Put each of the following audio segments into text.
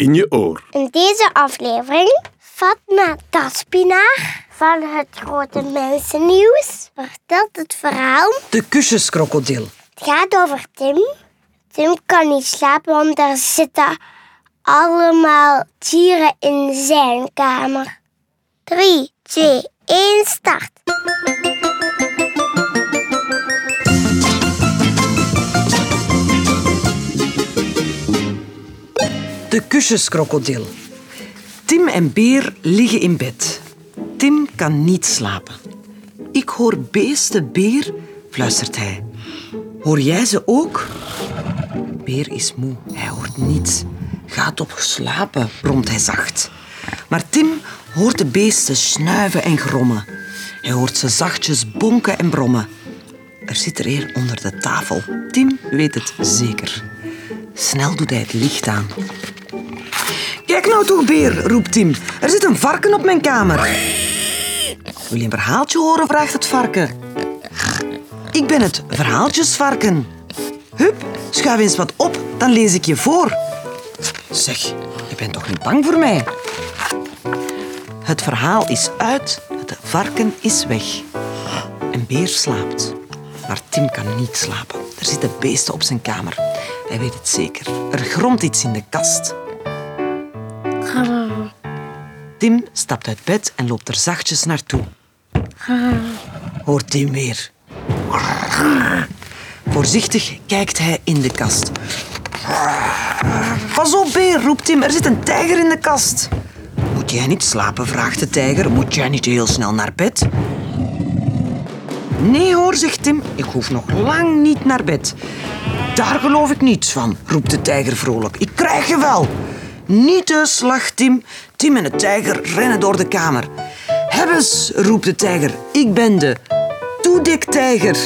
in je oor. In deze aflevering Fatma Taspinaar van het Grote Mensennieuws vertelt het verhaal. De kusjeskrokodil. Het gaat over Tim. Tim kan niet slapen, want er zitten allemaal dieren in zijn kamer. 3, 2, 1, start. De kusjeskrokodil. Tim en Beer liggen in bed. Tim kan niet slapen. Ik hoor beesten, Beer, fluistert hij. Hoor jij ze ook? Beer is moe, hij hoort niets. Gaat op slapen, bromt hij zacht. Maar Tim hoort de beesten snuiven en grommen. Hij hoort ze zachtjes bonken en brommen. Er zit er een onder de tafel. Tim weet het zeker. Snel doet hij het licht aan. Kijk nou toch, Beer, roept Tim. Er zit een varken op mijn kamer. Wil je een verhaaltje horen, vraagt het varken. Ik ben het verhaaltjesvarken. Hup, schuif eens wat op, dan lees ik je voor. Zeg, je bent toch niet bang voor mij? Het verhaal is uit, het varken is weg. En Beer slaapt. Maar Tim kan niet slapen. Er zitten beesten op zijn kamer. Hij weet het zeker. Er gromt iets in de kast. Tim stapt uit bed en loopt er zachtjes naartoe. Hoort Tim weer. Voorzichtig kijkt hij in de kast. Pas op, beer, roept Tim. Er zit een tijger in de kast. Moet jij niet slapen, vraagt de tijger. Moet jij niet heel snel naar bed? Nee hoor, zegt Tim. Ik hoef nog lang niet naar bed. Daar geloof ik niets van, roept de tijger vrolijk. Ik krijg je wel. Niet dus, lacht Tim. Tim en de tijger rennen door de kamer. Hebbes, roept de tijger. Ik ben de toedektijger.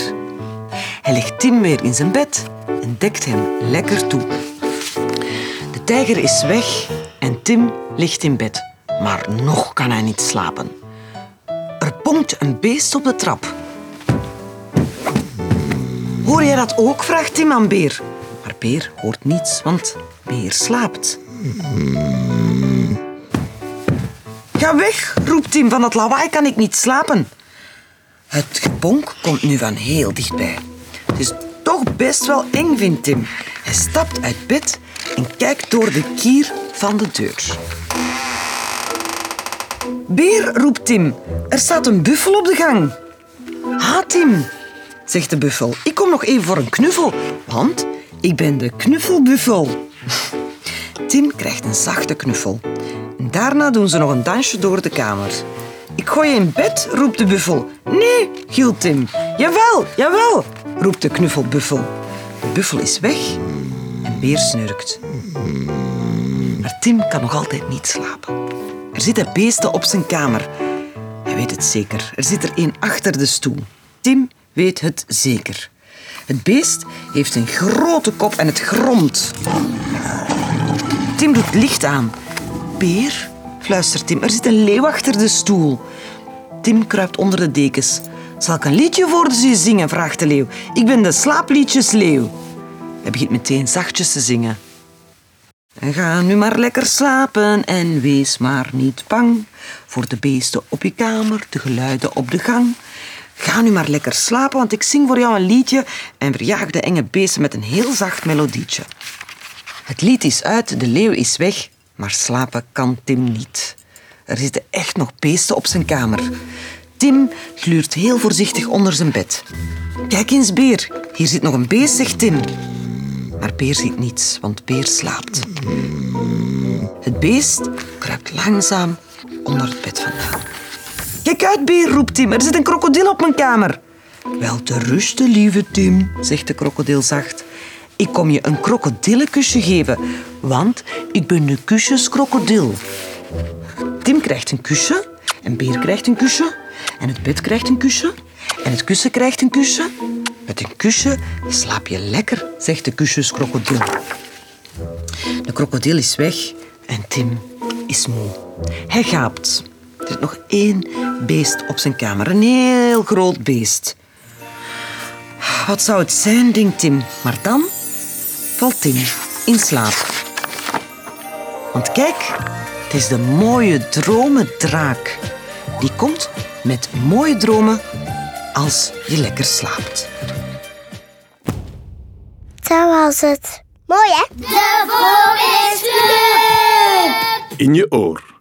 Hij legt Tim weer in zijn bed en dekt hem lekker toe. De tijger is weg en Tim ligt in bed. Maar nog kan hij niet slapen. Er bonkt een beest op de trap. Hoor jij dat ook? vraagt Tim aan Beer. Maar Beer hoort niets, want Beer slaapt. Ga weg, roept Tim. Van dat lawaai kan ik niet slapen. Het gebonk komt nu van heel dichtbij. Het is toch best wel eng, vindt Tim. Hij stapt uit bed en kijkt door de kier van de deur. Beer, roept Tim. Er staat een buffel op de gang. Ha, Tim, zegt de buffel. Ik kom nog even voor een knuffel, want ik ben de knuffelbuffel. Tim krijgt een zachte knuffel. En daarna doen ze nog een dansje door de kamer. Ik gooi je in bed, roept de buffel. Nee, gilt Tim. Jawel, jawel, roept de knuffelbuffel. De buffel is weg en Beer snurkt. Maar Tim kan nog altijd niet slapen. Er zitten beesten op zijn kamer. Hij weet het zeker. Er zit er één achter de stoel. Tim weet het zeker. Het beest heeft een grote kop en het gromt. Tim doet licht aan. Beer, fluistert Tim, er zit een leeuw achter de stoel. Tim kruipt onder de dekens. Zal ik een liedje voor ze zingen? vraagt de leeuw. Ik ben de slaapliedjesleeuw. Hij begint meteen zachtjes te zingen. En ga nu maar lekker slapen en wees maar niet bang voor de beesten op je kamer, de geluiden op de gang. Ga nu maar lekker slapen, want ik zing voor jou een liedje en verjaag de enge beesten met een heel zacht melodietje. Het lied is uit, de leeuw is weg, maar slapen kan Tim niet. Er zitten echt nog beesten op zijn kamer. Tim gluurt heel voorzichtig onder zijn bed. Kijk eens, Beer. Hier zit nog een beest, zegt Tim. Maar Beer ziet niets, want Beer slaapt. Het beest kruipt langzaam onder het bed vandaan. Kijk uit, Beer, roept Tim. Er zit een krokodil op mijn kamer. Wel te rusten, lieve Tim, zegt de krokodil zacht. Ik kom je een krokodillenkusje geven, want ik ben de kusjeskrokodil. Tim krijgt een kusje, en Beer krijgt een kusje, en het bed krijgt een kusje, en het kussen krijgt een kusje. Met een kusje slaap je lekker, zegt de kusjeskrokodil. De krokodil is weg en Tim is moe. Hij gaapt. Er zit nog één beest op zijn kamer, een heel groot beest. Wat zou het zijn, denkt Tim. Maar dan valt Tim in slaap. Want kijk, het is de mooie dromendraak. Die komt met mooie dromen als je lekker slaapt. Dat was het. Mooi, hè? De Vogelclub! In je oor.